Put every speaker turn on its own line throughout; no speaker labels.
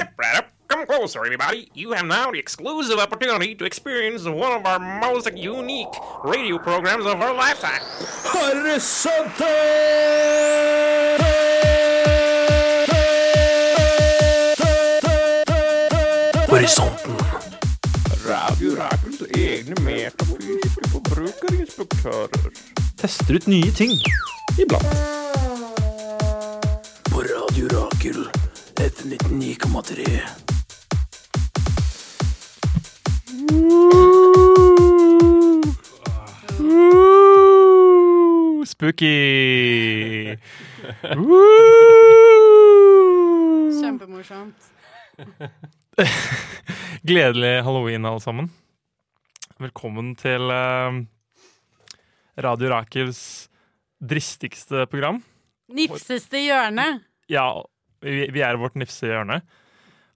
Step right up. Come closer, everybody. You have now the exclusive opportunity to experience one of our most unique radio programs of our lifetime. Horizonte!
Horisonten.
Radio Rakels egne metafysiske forbrukerinspektører.
Tester ut nye ting.
Iblant.
FM 99,3.
Spooky!
Kjempemorsomt.
Gledelig halloween, alle sammen. Velkommen til eh, Radio Rakels dristigste program.
Nifseste hjørne.
Ja, vi, vi er vårt nifse hjørne.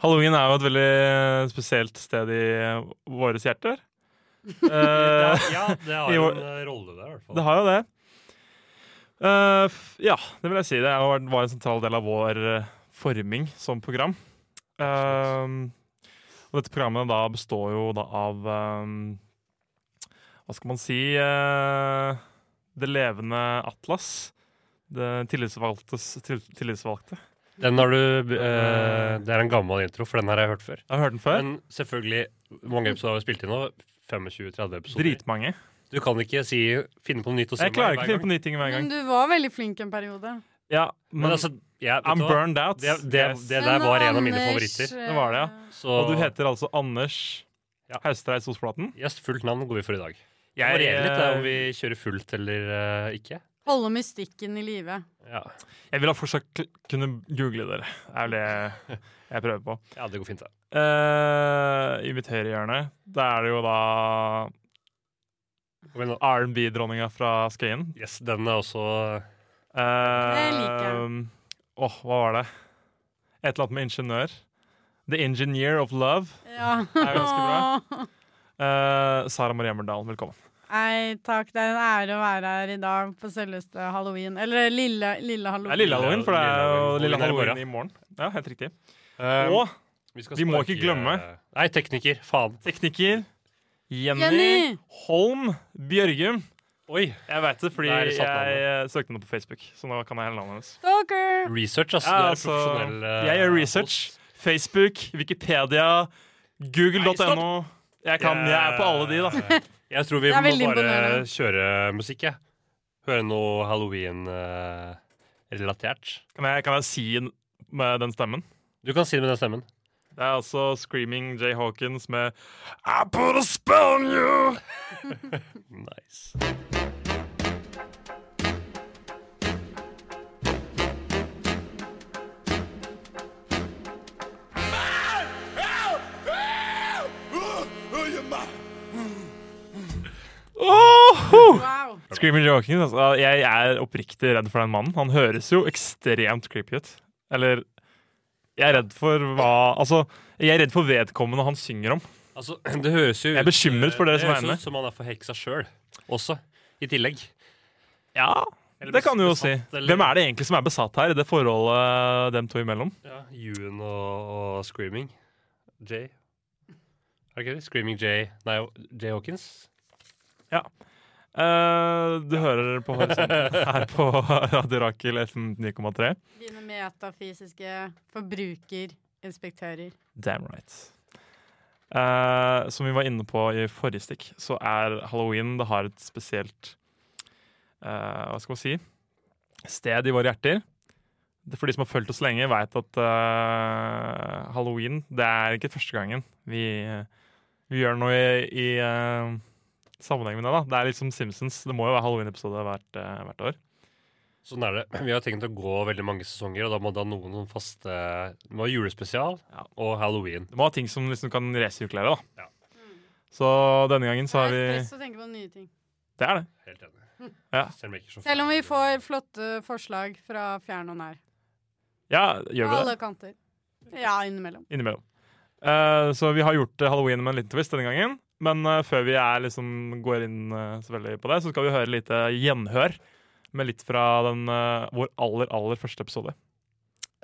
Halloween er jo et veldig spesielt sted i våre hjerter. Eh,
Ja, det har jo en eh, rolle der, i hvert fall.
Det har jo det. Uh, ja, det vil jeg si. Det var en sentral del av vår forming som program. Uh, og dette programmet da består jo da av um, Hva skal man si uh, Det levende atlas. Det tillitsvalgte.
Den har du eh, Det er en gammel intro, for den har jeg hørt før.
Jeg har hørt den før.
Men selvfølgelig, mange episoder har vi spilt inn nå? 25-30 episoder.
Dritmange.
Du kan ikke si, finne på noe nytt å si
Jeg klarer ikke å finne på nye ting hver gang.
Men du var veldig flink en periode.
Ja,
Men
men
altså, ja,
I'm
hva?
burned out.
Det, det, det der var en av mine favoritter.
Det var det, ja.
Så
Og du heter altså Anders
Ja.
Haustreis Osflaten?
yes, fullt navn går vi for i dag. Det
Jeg,
varierer litt om
eh,
vi kjører fullt eller uh, ikke.
Holde mystikken i live.
Ja.
jeg vil ha fortsatt kunne google dere. Det er det jeg prøver på.
ja, det går fint, det.
Uh, I mitt høyre hjørne Da er det jo da. R&B-dronninga fra Skøyen.
Yes, den er også
Det liker jeg.
Uh, Åh, hva var det? Et eller annet med ingeniør. The Engineer of Love.
Ja.
Det er ganske bra. Uh, Sara Marie Emmerdal, velkommen.
Nei, takk. Det er en ære å være her i dag på selveste halloween. Eller lille, lille
Det
halloween.
er lille halloween, for det er jo
Lille
lille
halloween.
halloween i morgen. Ja, helt riktig.
Um,
Og
skal
vi må ikke glemme-
Nei, tekniker. Faen.
tekniker Jenny,
Jenny!
Holm Bjørgum.
Oi.
Jeg veit det fordi
det
jeg eh, søkte henne på Facebook. Så nå kan jeg hele navnet hennes.
Stalker!
Research, altså.
Ja,
du er
altså,
profesjonell. eh,
jeg gjør research. Facebook, Wikipedia, google.no. Jeg, kan, jeg er på alle de, da.
Jeg tror vi må bare
imponerende.
kjøre musikk, jeg. Høre noe halloween-relatert.
Kan jeg, kan jeg si med den stemmen?
du kan si det med den stemmen.
Det er altså Screaming Jay Hawkins med I put a spell on you!
Nice.
Wow.
Screaming Hawkins, altså, jeg er oppriktig redd for den mannen. Han høres jo ekstremt creepy ut. Eller Jeg er redd for hva Altså, jeg er redd for vedkommende han synger om.
Altså, det høres jo
Jeg er bekymret for dere som
det
er
høres ut som han er forheksa sjøl, også. I tillegg.
Ja, det kan du jo si.
eller-
Hvem er det egentlig som er besatt her, i det forholdet dem to imellom?
Ja, Ewan og, og Screaming Jay. Er det ikke det? Screaming Jay Nei, Jay Hawkins?
Eh, du hører på Horisonten her på Radio Rakel FM 9,3.
Dine metafysiske forbrukerinspektører.
Damn right. Uh, som vi var inne på i forrige stikk, så er halloween Det har et spesielt uh, Hva skal man si sted i våre hjerter. Det- For de som har fulgt oss lenge, veit at halloween det er ikke første gangen vi, vi gjør noe i, i sammenheng med det. da Det er litt som Simpsons. Det må jo være halloween-episode hvert, uh, hvert år.
Sånn er det. Vi har tenkt å gå veldig mange sesonger, og da må det ha noen noen faste Det må ha julespesial
Ja.
og halloween.
Det må ha ting som liksom kan resirkulere. da
Ja.
Så denne gangen så har
Det
vi
er stress å tenke på nye ting.
Det er det.
Helt enig.
Ja.
Selv om,
Selv om vi får flotte forslag fra fjern og nær.
Ja, gjør vi det?
Alle kanter. Ja, innimellom.
Innimellom. Uh, så vi har gjort eh, halloween med en liten twist denne gangen. Men uh, før vi er liksom går inn uh, så veldig på det, så skal vi høre litt eh, gjenhør med litt fra den, uh, vår aller, aller første episode.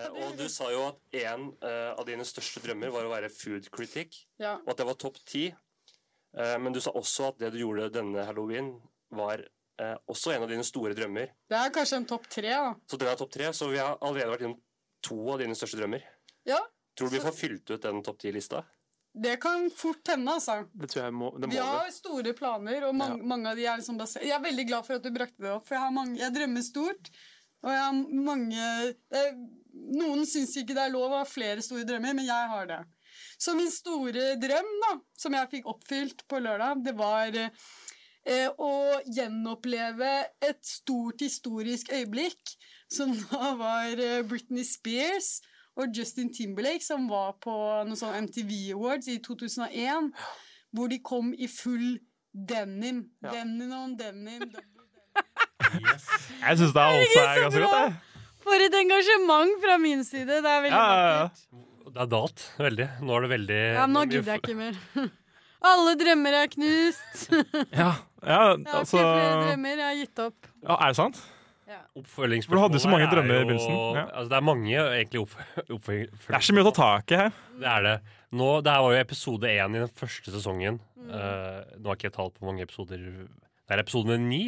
Og du sa jo at en av dine største drømmer var å være food critic,
Ja.
og at det var topp ti. Eh, men du sa også at det du gjorde denne halloween, var også en av dine store drømmer.
Det er kanskje en topp tre, da.
Så den er topp tre, så vi har allerede vært innom to av dine største drømmer.
Ja,
Tror du vi får fylt ut den topp ti-lista?
Det kan fort hende, altså.
Det tror jeg må, det må
Vi har store planer, og mange,
Ja.
mange av de er liksom basert Jeg er veldig glad for at du brakte det opp, for jeg, har mange, jeg drømmer stort. Og jeg har mange det, Noen syns ikke det er lov å ha flere store drømmer, men jeg har det. Så min store drøm, da, som jeg fikk oppfylt på lørdag, det var eh, å gjenoppleve et stort historisk øyeblikk, som da var eh, Britney Spears og Justin Timberlake, som var på noen sånn MTV Awards i 2001, hvor de kom i full denim.
Ja.
Denim on denim. denim. Yes.
Jeg syns det er også er ganske godt, jeg.
For et engasjement fra min side. Det er veldig
Ja, ja, ja.
Det er dalt veldig. Nå er det veldig
Ja, nå gidder jeg ikke mer. Alle drømmer er knust. ja,
Ja, ja
har
altså
ikke flere drømmer, jeg har gitt opp.
ja, Er det sant?
Oppfølgingsspørsmålet
For du hadde så mange
er
drømmer i begynnelsen, ja.
Altså, det er mange egentlig oppfølgingsspørsmål.
Det er så mye å ta tak i her.
Det er det. Nå, det her var jo episode én i den første sesongen.
Mm.
Uh, nå har ikke jeg talt på mange episoder Det er episode ni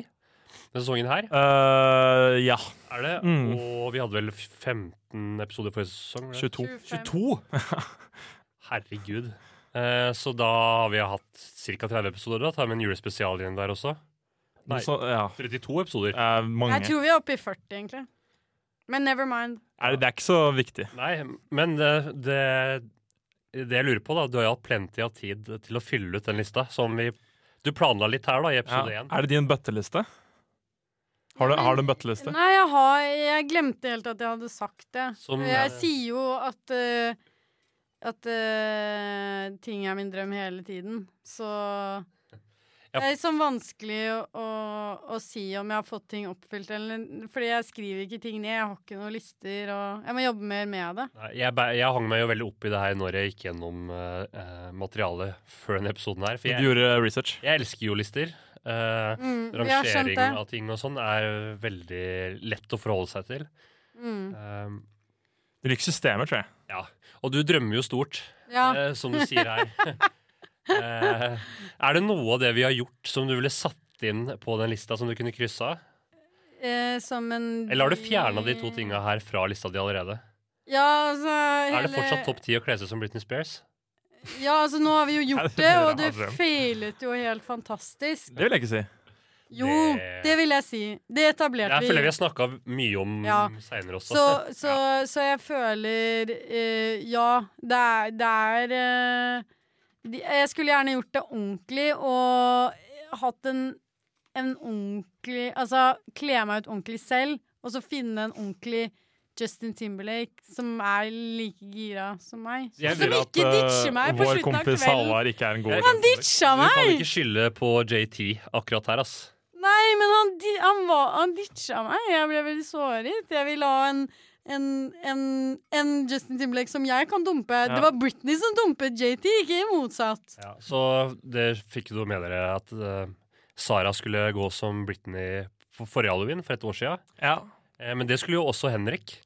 denne sesongen her.
Uh, ja.
Er det?
Mm.
Og vi hadde vel 15 episoder forrige sesong? var det?
22.
22? Herregud. Uh, så da har vi hatt ca. 30 episoder. Da tar vi en julespesial igjen der også. Nei.
Så, ja.
32 episoder.
Eh, mange.
Jeg tror vi er oppe i 40, egentlig. Men never mind.
Er det, det er ikke så viktig.
Nei, men det, det, det jeg lurer på, da Du har jo hatt plenty av tid til å fylle ut den lista. Som vi Du planla litt her, da, i
Ja.
episode én.
Er det din bøtteliste? Har du, har du en bøtteliste?
Nei, jeg, har, jeg glemte helt at jeg hadde sagt det.
Som,
jeg
eh,
sier jo at uh, At uh, ting er min drøm hele tiden. Så
Ja.
det er liksom vanskelig å, å, å si om jeg har fått ting oppfylt eller Fordi jeg skriver ikke ting ned. Jeg har ikke noen lister, og jeg må jobbe mer med det.
Jeg, jeg hang meg jo veldig opp i det her når jeg gikk gjennom eh, eh, materialet før denne episoden her. For
Du gjorde research?
jeg elsker jo lister. Uh,
Mm, jeg
rangering av ting og sånn er veldig lett å forholde seg til.
Mm.
Eh,
Du liker systemer, tror jeg.
ja. Og du drømmer jo stort,
Ja.
uh, som du sier her. Eh, er det noe av det vi har gjort som du ville satt inn på den lista som du kunne krysse av?
Eh, som en
Eller har du fjerna de to tinga her fra lista di allerede?
Ja, altså
Er det fortsatt topp ti å kle seg som Britney Spears?
Ja, altså nå har vi jo gjort
Det
og det feilet jo helt fantastisk.
Det vil jeg ikke si.
Jo,
Det-
det vil jeg si. Det etablerte
Jeg føler vi
vi.
har snakka mye om
Ja.
seinere også.
Så, så, så jeg føler uh, Ja, det er, det er de, Jeg skulle gjerne gjort det ordentlig og hatt en, en ordentlig Altså kle meg ut ordentlig selv, og så finne en ordentlig Justin Timberlake som er like gira som meg.
Jeg
som
At
ikke
eh,
ditcher meg på slutten av
kompis
kvelden.
Halvard ikke er en god
Han
ditcha meg!
Du kan ikke skylde på JT akkurat her, ass.
Nei, men han, han, han ditcha meg. Jeg ble veldig såret. Jeg ville ha en, en, en, en Justin Timberlake som jeg kan dumpe.
Ja.
Det var Britney som dumpet JT, ikke motsatt.
Ja, så det fikk du med dere at uh, Sara skulle gå som Britney for forrige halloween for et år siden.
Ja.
Uh, men det skulle jo også Henrik.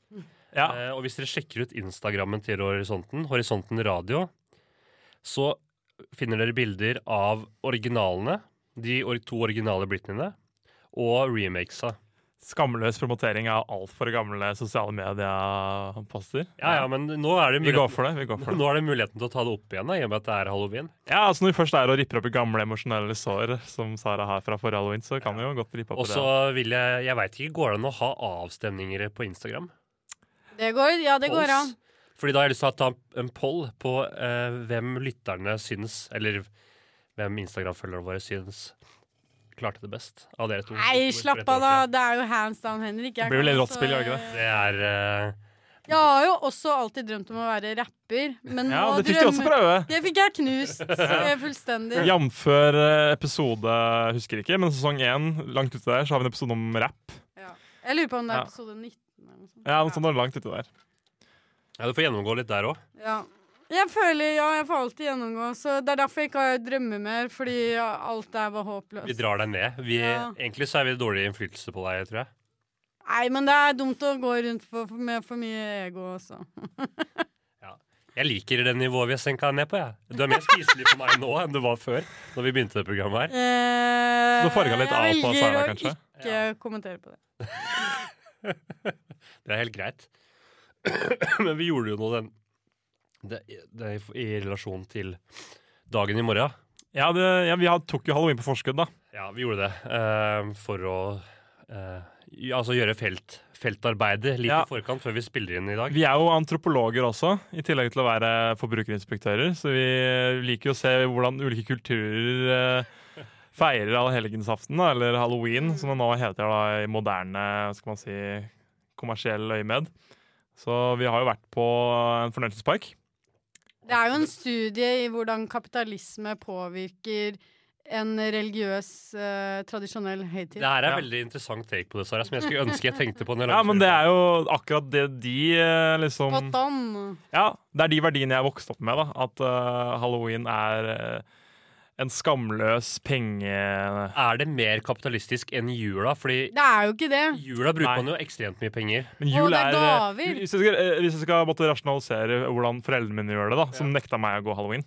ja.
Eh, og hvis dere sjekker ut Instagrammen til Horisonten, Horisonten Radio, så finner dere bilder av originalene, de to originale Britneyene, og remakesa.
Skamløs promotering av altfor gamle sosiale medieposter.
Ja, ja, men nå er det
Vi går for det. vi går for det.
nå er det muligheten til å ta det opp igjen, da, i og med at det er halloween.
Ja, altså Når vi først er og ripper opp i gamle emosjonelle sår, som Sara har fra forrige halloween, så kan vi jo godt rippe opp
Og
i
så vil jeg Jeg veit ikke, går det an å ha avstemninger på Instagram?
Det går, ja, det går an.
Fordi da har jeg lyst til å ta en poll på eh, hvem lytterne syns, eller hvem Instagram-følgerne våre syns klarte det best av dere to.
Nei, slapp av, da. Det er jo hands down, Henrik. Jeg
Det blir vel
kan
litt rått spill, gjør det ikke det?
Det er uh...
Jeg har jo også alltid drømt om å være rapper, men
Ja,
nå
det fikk de også prøve.
Det fikk jeg knust eh, fullstendig.
Jamfør eh, episode husker ikke, men sesong én, langt ute der, så har vi en episode om rap.
Ja. Jeg lurer på om det er
Ja.
episode 19 eller noe sånt.
Ja, noe sånt langt ute der.
Ja, du får gjennomgå litt der òg.
Ja. Jeg føler, ja, jeg får alltid gjennomgå, så det er derfor jeg ikke har drømmer mer, fordi alt er bare håpløst.
Vi drar deg ned. Vi,
Ja.
Egentlig så er vi dårlig innflytelse på deg, tror jeg.
Nei, men det er dumt å gå rundt for, for, med for mye ego også.
Jeg liker det nivået vi har senka ned på. jeg. Du er mer spiselig for meg nå enn du var før. Når vi begynte det programmet her.
Eh,
Du farga litt av på
Jeg
Sara,
velger å
kanskje?
ikke kommentere på det.
Det er helt greit. Men vi gjorde jo noe den det, det, er i relasjon til dagen i morgen.
Ja, det, ja vi had- tok jo halloween på forskudd, da.
Ja, vi gjorde det Uh, for å uh, altså gjøre felt, feltarbeidet litt
Ja.
i forkant før vi spiller inn i dag.
Vi er jo antropologer også, i tillegg til å være forbrukerinspektører. Så vi liker jo å se hvordan ulike kulturer uh, feirer allhelgensaften, eller halloween, som det nå heter da, i moderne skal man si, kommersiell øyemed. Så vi har jo vært på en fornøyelsespark.
Det er jo en studie i hvordan kapitalisme påvirker en religiøs, uh, tradisjonell høytid.
Det her er
Ja.
veldig interessant take på det, Sara, som jeg skulle ønske jeg tenkte på.
Ja, men det er jo akkurat det de eh, liksom
Spot on.
Ja, det er de verdiene jeg vokste opp med. da At uh, halloween er en skamløs penge...
Er det mer kapitalistisk enn jula? Fordi
Det er jo ikke det.
jula bruker
Nei.
man jo ekstremt mye penger.
Men
Å, det er
er, eh,
gaver.
Hvis jeg skal, eh, hvis jeg skal måtte rasjonalisere hvordan foreldrene mine gjør det, da som nekta meg å gå halloween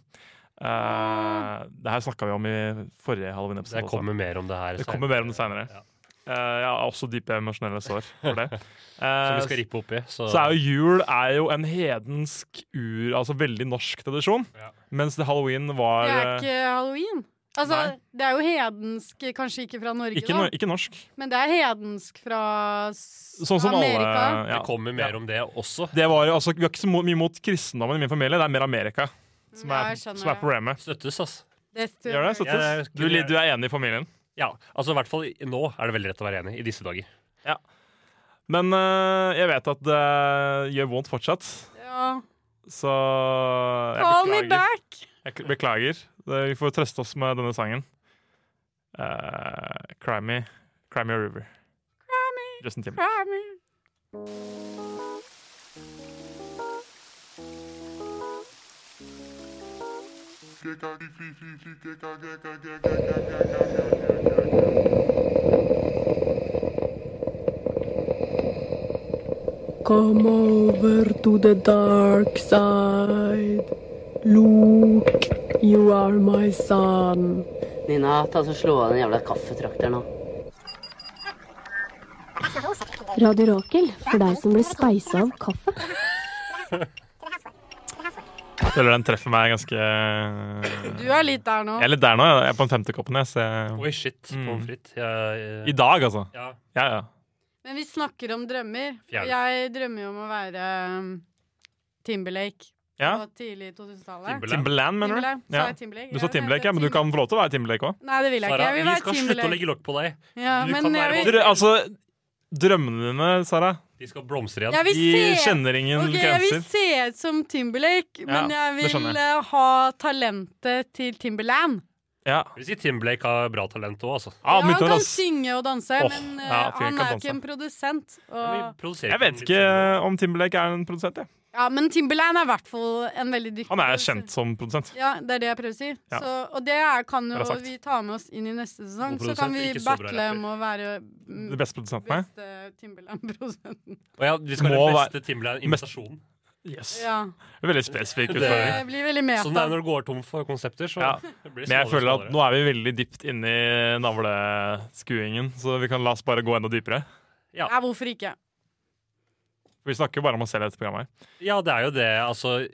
uh, Det her snakka vi om i forrige halloween-episode.
Det kommer mer om det her.
Det
så-
kommer mer om det seinere.
Ja.
jeg har også dype emosjonelle sår for det.
Som vi skal rippe opp i. Så,
så er jo jul er jo en hedensk ur, altså veldig norsk tradisjon.
Ja.
Mens det halloween var
Det er
eh,
ikke halloween. Altså,
Nei.
det er jo hedensk, kanskje ikke fra Norge,
ikke,
da,
no, ikke norsk.
men det er hedensk fra
Sånn som
Amerika.
alle
det kommer mer
Ja.
om det også.
Det var altså, Vi har ikke så mye mot kristendommen i min familie, det er mer Amerika som er,
skjønner
som er problemet.
Støttes, altså.
Det
Gjør det?
Ja, det
Støttes?
er-
Du, du er enig i familien?
Ja, altså i hvert fall nå er det veldig rett å være enig i disse dager.
Men øh, jeg vet at det gjør vondt fortsatt,
Ja.
Så jeg
Call me back!
Jeg beklager. Det- Vi får trøste oss med denne sangen. Uh, cry me, cry me a river. Cry me, Justin Timberlake.
Cry me.
Come over to the dark side. Luke, you are my son.
Nina, ta så slå av den jævla kaffetrakteren nå.
Radio Rakel, for deg som blir speisa av kaffe.
Jeg føler den treffer meg ganske
Du er litt der nå.
Jeg er litt der nå. Jeg er på den femte koppen. Jeg, så.
Oi, shit.
Mm.
Pommes frites. Jeg-
I dag, altså.
Ja.
Ja, ja.
Men vi snakker om drømmer. Fjell. Jeg drømmer jo om å være um, Timberlake
ja.
på tidlig 2000-tallet.
Timberland.
Mener du?
Timberland.
Ja.
Timberlake?
Du sa Timberlake, ja, men du kan få lov til å være Timberlake òg.
Nei, det vil jeg ikke. Jeg
vi
vil være
skal slutte å legge lokk på deg.
Ja,
Du
men
kan være
vil,
Altså, drømmene dine, Sara,
De skal blomstre igjen.
de
se
kjenner ingen
Ok, jeg vil se ut som Timberlake, men
Ja,
jeg vil eh, ha talentet til Timberland.
Ja.
Jeg vil si Timberlake har bra talent òg, altså.
Ah,
ja, han kan synge og danse,
oh,
men eh,
ja,
han er ikke en produsent.
Jeg vet ikke
om
om Timberlake er en produsent. Jeg.
ja, men Timberland er i hvert fall en veldig dyktig
Han er kjent som produsent.
Ja, det er det jeg prøver å si.
Ja.
Så, og det er, kan jo vi ta med oss inn i neste sesong. Så kan vi battle om å være
Det beste produsentene.
beste Timberland-produsenten.
Og ja, vi skal
Må
være beste Timberland-invitasjon.
Yes.
Ja.
Det er Veldig spesifikk utfordring.
Det blir veldig meta.
Sånn det er når du går tom for konsepter, så
Ja.
blir det
Men jeg føler at nå er vi veldig dypt inne i navleskuingen, så vi kan la oss bare gå enda dypere.
ja, hvorfor ikke?
Vi snakker jo bare om oss selv i dette programmet.
Ja, det er jo det, altså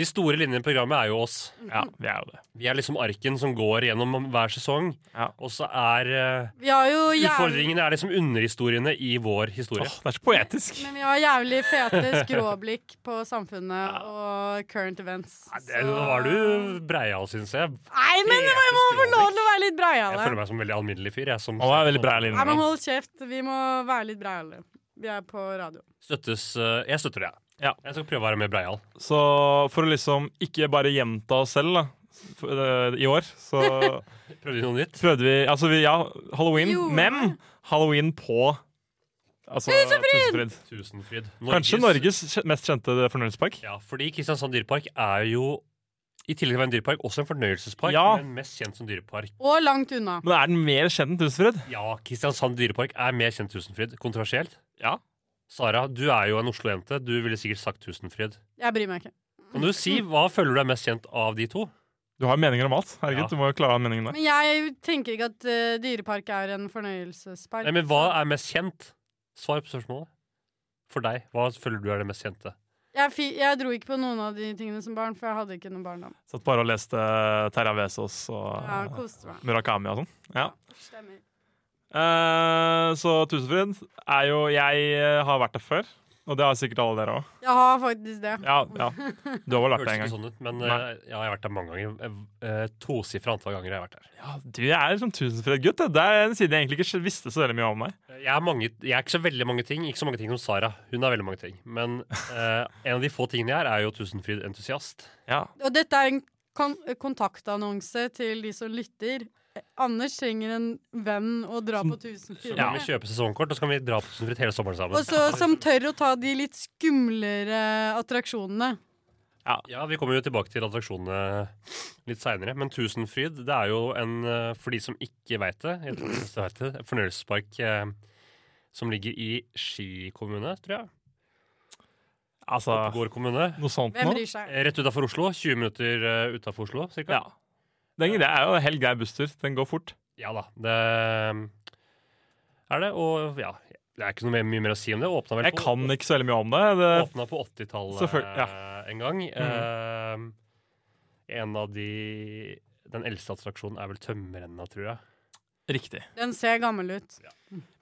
De store linjene i programmet er jo oss.
Ja, vi er jo det.
Vi er liksom arken som går gjennom hver sesong.
Ja.
Og så er uh,
Vi har jo
utfordringene er liksom underhistoriene i vår historie.
Åh, det er så poetisk.
men vi har jævlig fete skråblikk på samfunnet og current events.
Nei, det, nå var du breial, syns jeg.
Nei, men
det
jeg må få lov til å være litt
Jeg føler meg som en veldig alminnelig fyr. Jeg, som
Han er veldig breial
Nei, men hold kjeft. Vi må være litt breiale. Vi er på radio.
Støttes, eh, jeg støtter det.
Ja.
Jeg skal prøve å være med breial.
Så for å liksom ikke bare gjenta oss selv da, for, eh, i år, så
Prøvde vi noe nytt?
prøvde vi Altså, vi, ja, halloween,
Jo.
men halloween på Altså, Tusenfryd.
Tusenfryd.
Kanskje Norges kje- mest kjente fornøyelsespark?
Ja, fordi Kristiansand dyrepark er jo i tillegg til å være en dyrepark, også en fornøyelsespark,
Ja.
men mest kjent som dyrepark.
Og langt unna.
Men er den mer kjent enn Tusenfryd?
Ja, Kristiansand dyrepark er mer kjent Tusenfryd. Kontroversielt.
Ja.
Sara, du er jo en Oslo-jente. Du ville sikkert sagt Tusenfryd.
Jeg bryr meg ikke.
Kan du si hva føler du er mest kjent av de to?
Du har meninger om alt. Herregud,
Ja.
du må jo klare meningen der.
Men jeg tenker ikke at uh, dyrepark er en fornøyelsespark.
Nei, men hva er mest kjent? Svar på spørsmålet. For deg, hva føler du er det mest kjente?
Jeg, fi, jeg dro ikke på noen av de tingene som barn, for jeg hadde ikke noen barndom.
Satt bare og leste Terra Vesos og
Ja.
Murakami og sånn. Ja.
Stemmer.
Eh, så Tusenfryd er jo Jeg eh, har vært der før, og det har sikkert alle dere òg.
Jeg har faktisk det.
Ja, ja. Du har vel vært der en
ikke
gang?
sånn ut, men eh, ja, jeg har vært der mange ganger. Uh, Tosifra antall ganger jeg har vært der.
Ja, du er liksom Tusenfryd-gutt. Det er en side jeg egentlig ikke visste så veldig mye om meg
Jeg er, mange, jeg er ikke så veldig mange ting Ikke så mange ting som Sara. Hun er veldig mange ting. Men uh, en av de få tingene jeg er, er jo Tusenfryd-entusiast.
Ja.
Og dette er en kon kontaktannonse til de som lytter. Anders trenger en venn å dra på
Så
Tusenfryd
kan vi kjøpe sesongkort, og så kan vi dra på Tusenfryd hele sommeren sammen.
Og så som tør å ta de litt skumlere attraksjonene.
Ja, Vi kommer jo tilbake til attraksjonene litt seinere. Men Tusenfryd det er jo en, eh, for de som ikke veit det, det, fornøyelsespark eh, som ligger i Ski kommune, tror jeg.
Altså,
Oppegård kommune.
noe sånt
Hvem bryr seg?
Eh, Rett utafor Oslo. 20 minutter uh, utafor Oslo, cirka.
Ja. Er, det er jo en helt grei busstur. Den går fort.
Ja da, det er det. Og ja, det er ikke noe mye mer å si om det. Åpna vel
Jeg
på,
kan ikke så veldig mye om det. det
åpna på 80-tallet
Selvfølgelig,
eh, en gang. Eh, en av de Den eldste attraksjonen er vel Tømmerrenna, tror jeg.
Riktig.
Den ser gammel ut.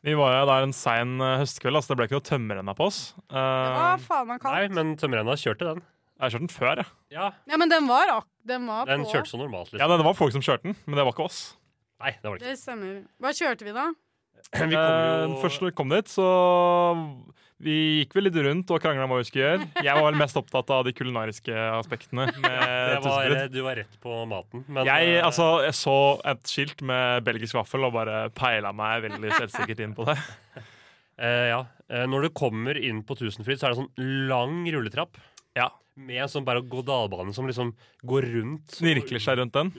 Vi var jo der en sein eh, høstkveld, altså det ble ikke noe tømmerrenna på oss.
Det var faen meg
Nei, men Tømmerrenna kjørte den.
Jeg har kjørt den før, jeg.
Ja,
Ja, men den var, ak den var
Den
på.
kjørte så normalt,
Ja,
liksom.
det var folk som kjørte den, men det var ikke oss.
Nei, det var det ikke.
Det stemmer. Hva kjørte vi da?
Vi kom
Eh,
jo
Først når vi kom dit, så vi gikk vel litt rundt og krangla om hva vi skulle gjøre. Jeg var vel mest opptatt av de kulinariske aspektene.
det var, Du var rett på maten. Men
Jeg,
eh,
altså, jeg så et skilt med belgisk vaffel og bare peila meg veldig selvsikkert inn på det.
Uh, ja. Eh, Når du kommer inn på Tusenfryd, så er det sånn lang rulletrapp.
Ja.
Med en sånn berg-og-dal-bane som liksom går rundt
Snirkler seg rundt den.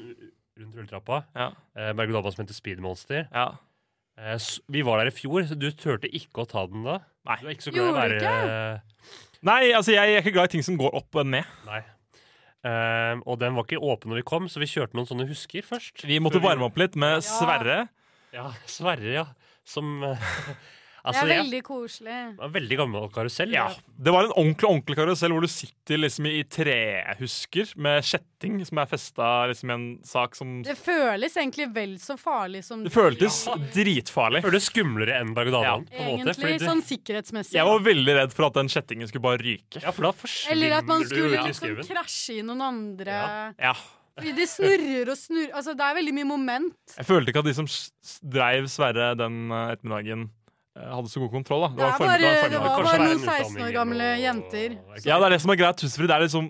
rundt rulletrappa.
Ja.
Eh, berg-og-dal-bane som heter Speedmonster.
Ja.
Eh, s- vi var der i fjor, så du turte ikke å ta den da?
Nei.
Du er ikke så glad i å
Gjorde
være
Nei, altså, jeg er ikke glad i ting som går opp og ned.
Nei. Eh, og den var ikke åpen når vi kom, så vi kjørte noen sånne husker først.
Vi måtte varme opp litt med
Ja.
Sverre.
Ja, Sverre, ja. Som eh,
Det
Altså,
er veldig koselig.
Det var veldig gammel karusell.
Ja. Det var en ordentlig ordentlig karusell hvor du sitter liksom i trehusker med kjetting som er festa liksom i en sak som
Det føles egentlig vel så farlig som
Det føltes dritfarlig.
Føltes skumlere enn berg-og-dal-banen. på en måte,
Egentlig
fordi du-
sånn sikkerhetsmessig.
Jeg var veldig redd for at den kjettingen skulle bare ryke.
Ja, for da forsvinner
Eller at man skulle liksom krasje i noen andre.
Ja.
Ja.
Fordi det snurrer og snurrer. Altså, det er veldig mye moment.
Jeg følte ikke at de som dreiv Sverre den eh, ettermiddagen, hadde så god kontroll. da.
Det,
var,
bare,
det var
det var bare noen 16 år gamle
og, jenter.
jenter.
Ja, det er det som er greit. Det er liksom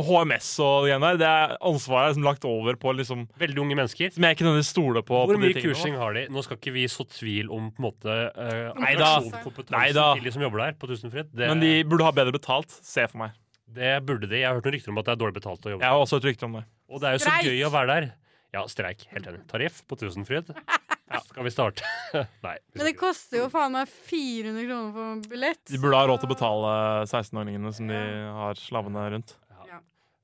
HMS og det greiene der. Det er ansvaret er liksom lagt over på liksom
Veldig unge mennesker.
Som jeg ikke nødvendigvis stoler på.
Hvor
på
mye kursing har de? Nå skal ikke vi så tvil om på en måte uh,
Neida.
kompetansen til de som jobber der på Tusenfryd. Det,
Men de burde ha bedre betalt, ser jeg for meg.
det burde de. Jeg har hørt noen rykter om at det er dårlig betalt å jobbe
Jeg har også hørt rykter om det.
Og det er jo så gøy å være der. Ja, streik. Helt enig. Tariff på Tusenfryd. Ja, skal vi starte? Nei. vi
Men det koster jo faen meg 400 kroner for en billett.
De burde ha råd til å betale 16-åringene som de har slavene rundt.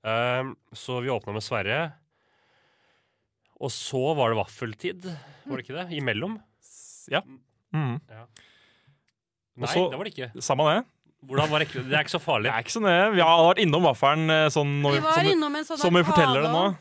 Um, så vi åpna med Sverre. Og så var det vaffeltid, var det ikke det? Imellom?
Ja. Mhm.
Nei,
så-
det var det ikke.
Samme det.
Hvordan var det, det er ikke så farlig.
Det er ikke sånn det. Vi har vært innom vaffelen eh, sånn når,
Vi var
sånn,
innom en sånn
som vi forteller det nå.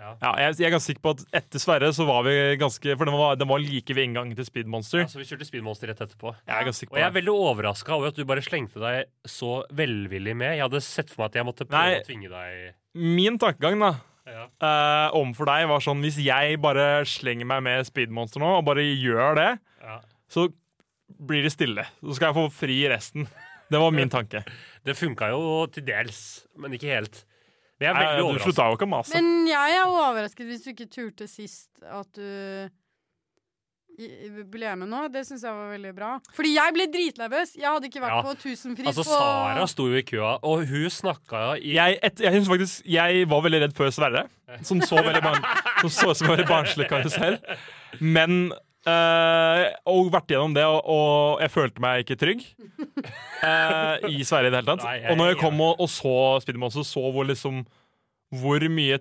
Ja.
Ja, jeg, jeg er ganske sikker på at etter Sverre så var vi ganske For den var, den var like ved inngangen til Speedmonster.
Ja, så vi kjørte Speedmonster rett etterpå.
Jeg er ganske sikker på
Og jeg er veldig overraska over at du bare slengte deg så velvillig med. Jeg hadde sett for meg at jeg måtte prøve
Nei.
å tvinge deg
Min tankegang da
ja.
Uh, overfor deg var sånn Hvis jeg bare slenger meg med Speedmonster nå, og bare gjør det,
Ja.
så blir det stille. Så skal jeg få fri resten. Det var min tanke.
Det funka jo til dels, men ikke helt. Men jeg er
veldig
veldig
du slutta jo ikke å mase.
Men jeg er overrasket hvis du ikke turte sist at du ble med nå, det syns jeg var veldig bra. Fordi jeg ble dritnervøs. Jeg hadde ikke vært
Ja.
på Tusenfryd
Altså,
på
Sara sto jo i køa, og hun snakka i
Jeg, et, jeg, faktisk, jeg var veldig redd før Sverre, som så veldig barn, som så ut som en veldig barnslig karusell. Men eh, Og vært gjennom det, og, og jeg følte meg ikke trygg uh, i Sverige i det hele tatt.
Nei, jeg-
og når jeg kom og, og så Speedman, så så hvor liksom Hvor mye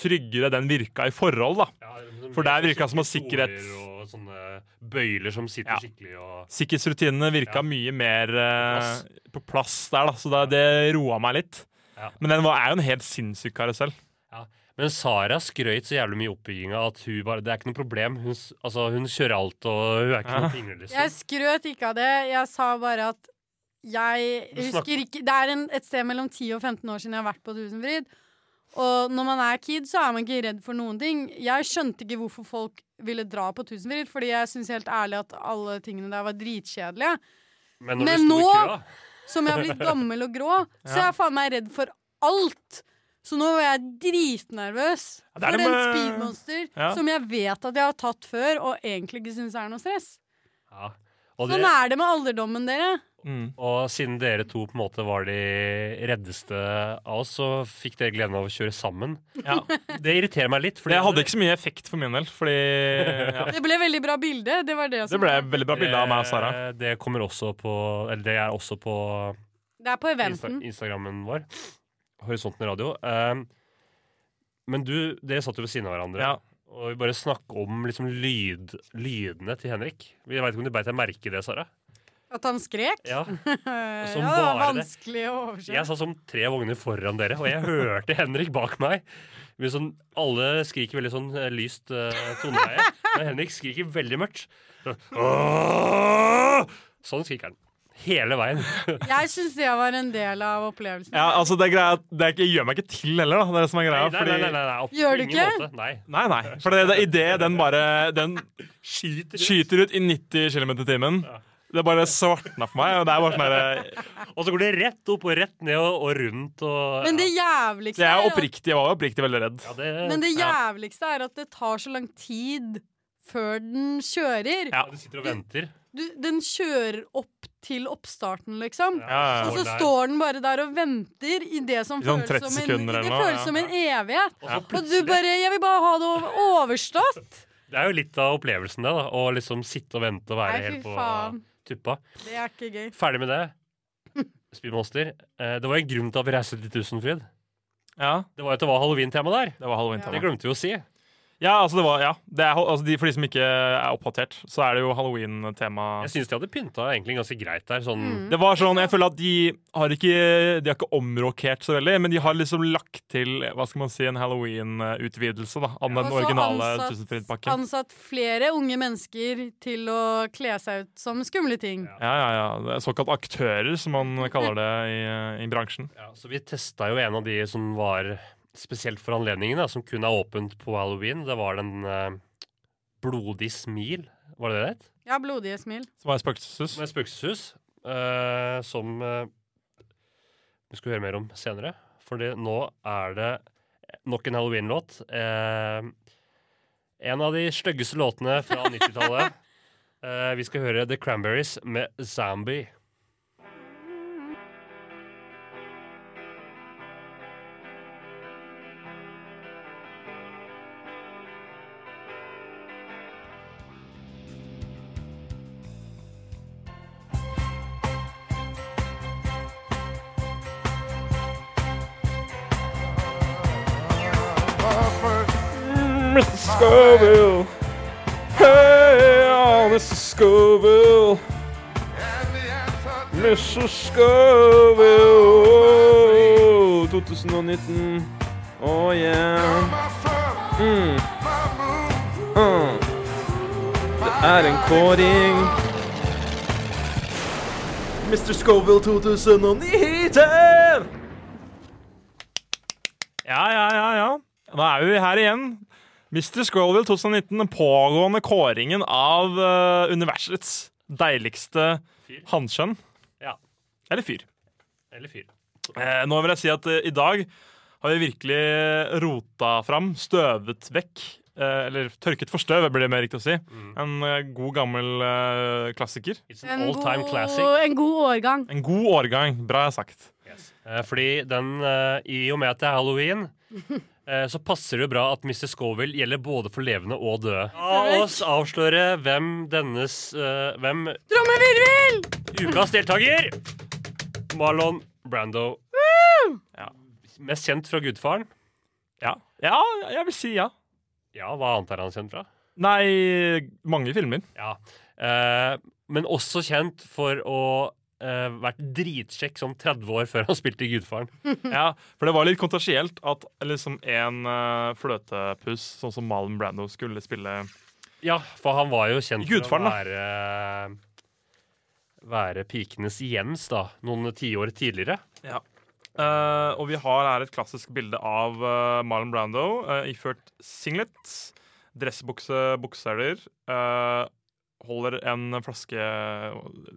tryggere den virka i forhold, da.
Ja, liksom
For der virka som at sikkerhet-
Og sånne bøyler som sitter
Ja.
skikkelig og
Sikkerhetsrutinene virka
Ja.
mye mer
uh,
på plass der, da, så det, det roa meg litt.
Ja.
Men den var, er jo en helt sinnssyk karusell.
Men Sara skrøyt så jævlig mye i oppbygginga at hun bare, det er ikke noe problem. Hun, altså, hun kjører alt, og hun er ikke
Ja.
noe pingle, liksom.
Jeg skrøt ikke av det. Jeg sa bare at jeg husker ikke Det er en, et sted mellom 10 og 15 år siden jeg har vært på Tusenfryd. Og når man er kid, så er man ikke redd for noen ting. Jeg skjønte ikke hvorfor folk ville dra på Tusenfryd, fordi jeg syns helt ærlig at alle tingene der var dritkjedelige.
Men når
Men nå-
kø,
Som jeg har blitt gammel og grå, så er jeg faen meg redd for alt. Så nå var jeg dritnervøs
Ja,
for en
med-
speedmonster
Ja.
som jeg vet at jeg har tatt før, og egentlig ikke syns er noe stress.
ja. og,
Sånn
det,
er det med alderdommen, dere.
Mm.
og siden dere to på en måte var de reddeste av oss, så fikk dere gleden av å kjøre sammen.
Ja.
Det irriterer meg litt. fordi-
Det hadde ikke så mye effekt for min del, fordi ja.
Det ble veldig bra bilde. Det var det
Det ble veldig bra bilde av meg og Sara.
Det, det kommer også på Eller det er også på
Det er på
Insta
eventen.
Instagrammen vår. Horisonten radio. Um, men du, dere satt jo ved siden av hverandre.
Ja.
Og vi bare snakke om liksom lyd, lydene til Henrik. Jeg vet ikke om du beit deg merke i det, Sara?
At han skrek?
Ja.
ja, det var
det.
vanskelig å overse.
Jeg satt som tre vogner foran dere, og jeg hørte Henrik bak meg. Sånn, alle skriker veldig sånn eh, lyst uh, toneleie, men Henrik skriker veldig mørkt. Åh! Sånn skriker han. Hele veien.
Jeg syns det var en del av opplevelsen.
Ja, altså det er greia det er ikke, gjør meg ikke til heller, da. Det er det som er greia.
Nei,
fordi,
nei, nei, nei, nei, opp-
Gjør du ikke?
Måte. Nei.
nei, nei. For det, det, idet den bare Den
Skyter ut.
skyter ut i 90 km i timen, det bare svartna for meg. Og det er bare sånn der...
Og så går det rett opp og rett ned og, og rundt og
Men det jævligste
Jeg er
er
oppriktig, jeg var oppriktig veldig redd.
Ja, det,
men det
Ja.
jævligste er at det tar så lang tid før den kjører.
Ja.
Du sitter og venter.
Du, den kjører opp til oppstarten, liksom.
Ja, ja,
Og så står den bare der og venter i det som
I sånn
føles som en, det
noe,
føles
ja.
som en evighet.
Og
Og du bare 'Jeg vil bare ha det overstått'.
Det er jo litt av opplevelsen, det. da Å liksom sitte og vente og være
Nei,
helt på
faen.
tuppa.
Det er ikke gøy.
Ferdig med det. Spillmonster. Eh, det var en grunn til at vi reiste til Tusenfryd.
Ja,
Det var jo at det var halloween-tema der.
det var halloween.
Det glemte vi å si.
Ja, altså det var, ja. Det er, altså de, for de som ikke er oppdatert, så er det jo halloween-tema.
Jeg syns de hadde pynta egentlig ganske greit der. Sånn,
Mm.
Det var sånn, Jeg føler at de har ikke De har ikke omrokert så veldig, men de har liksom lagt til hva skal man si, en halloween-utvidelse da av den originale Tusenfryd-pakken.
Ansatt flere unge mennesker til å kle seg ut som skumle ting.
Ja, ja, ja. Det er såkalt aktører, som man kaller det i, i bransjen.
ja, så vi testa jo en av de som var spesielt for anledningen, da, som kun er åpent på halloween. Det var den eh, Blodig smil. Var det det het?
Ja, blodige smil.
Som var spøkelseshus.
Med spøkelseshus. eh, som eh, vi skal høre mer om senere. For nå er det nok en halloween-låt. Eh, en av de styggeste låtene fra 90-tallet. Eh, vi skal høre The Cranberries med 'Zombie'.
Scoville. Hey, oh, Mrs. Scoville. Mrs. Scoville. Oh, 2019. Oh yeah. Mm. Mm. Det er en kåring. Mr. Scoville 2019. Ja, ja, ja, ja. Da er vi her igjen. Mr. Scrollville 2019, den pågående kåringen av uh, universets deiligste hannkjønn.
Ja.
Eller fyr.
Eller fyr.
Eh, nå vil jeg si at eh, i dag har vi virkelig rota fram, støvet vekk eh, Eller tørket for støv, blir det mer riktig å si.
Mm.
En eh, god, gammel eh, klassiker.
It's an
En
all time
god,
classic.
en god årgang.
En god årgang. Bra sagt.
Eh, Fordi den, i og med at det er halloween, så passer det jo bra at Mr. Scoville gjelder både for levende og døde. La oss avsløre hvem dennes uh, Hvem
Trommevirvel!
ukas deltaker Marlon Brando.
Ja.
Mest kjent fra Gudfaren.
Ja. ja, jeg vil si ja.
Ja, hva annet er han kjent fra?
Nei, mange filmer.
Ja. uh, men også kjent for å eh, vært dritsjekk som 30 år før han spilte i Gudfaren.
Ja, For det var litt kontroversielt at liksom en uh, fløtepuss, sånn som Malin Brando, skulle spille
Ja, for han var jo kjent for å være Være pikenes Jens, da, noen tiår tidligere.
Ja. Uh, og vi har her et klassisk bilde av uh, Marlon Brando uh, iført singlet, dressbukse, bukseseler. Holder en flaske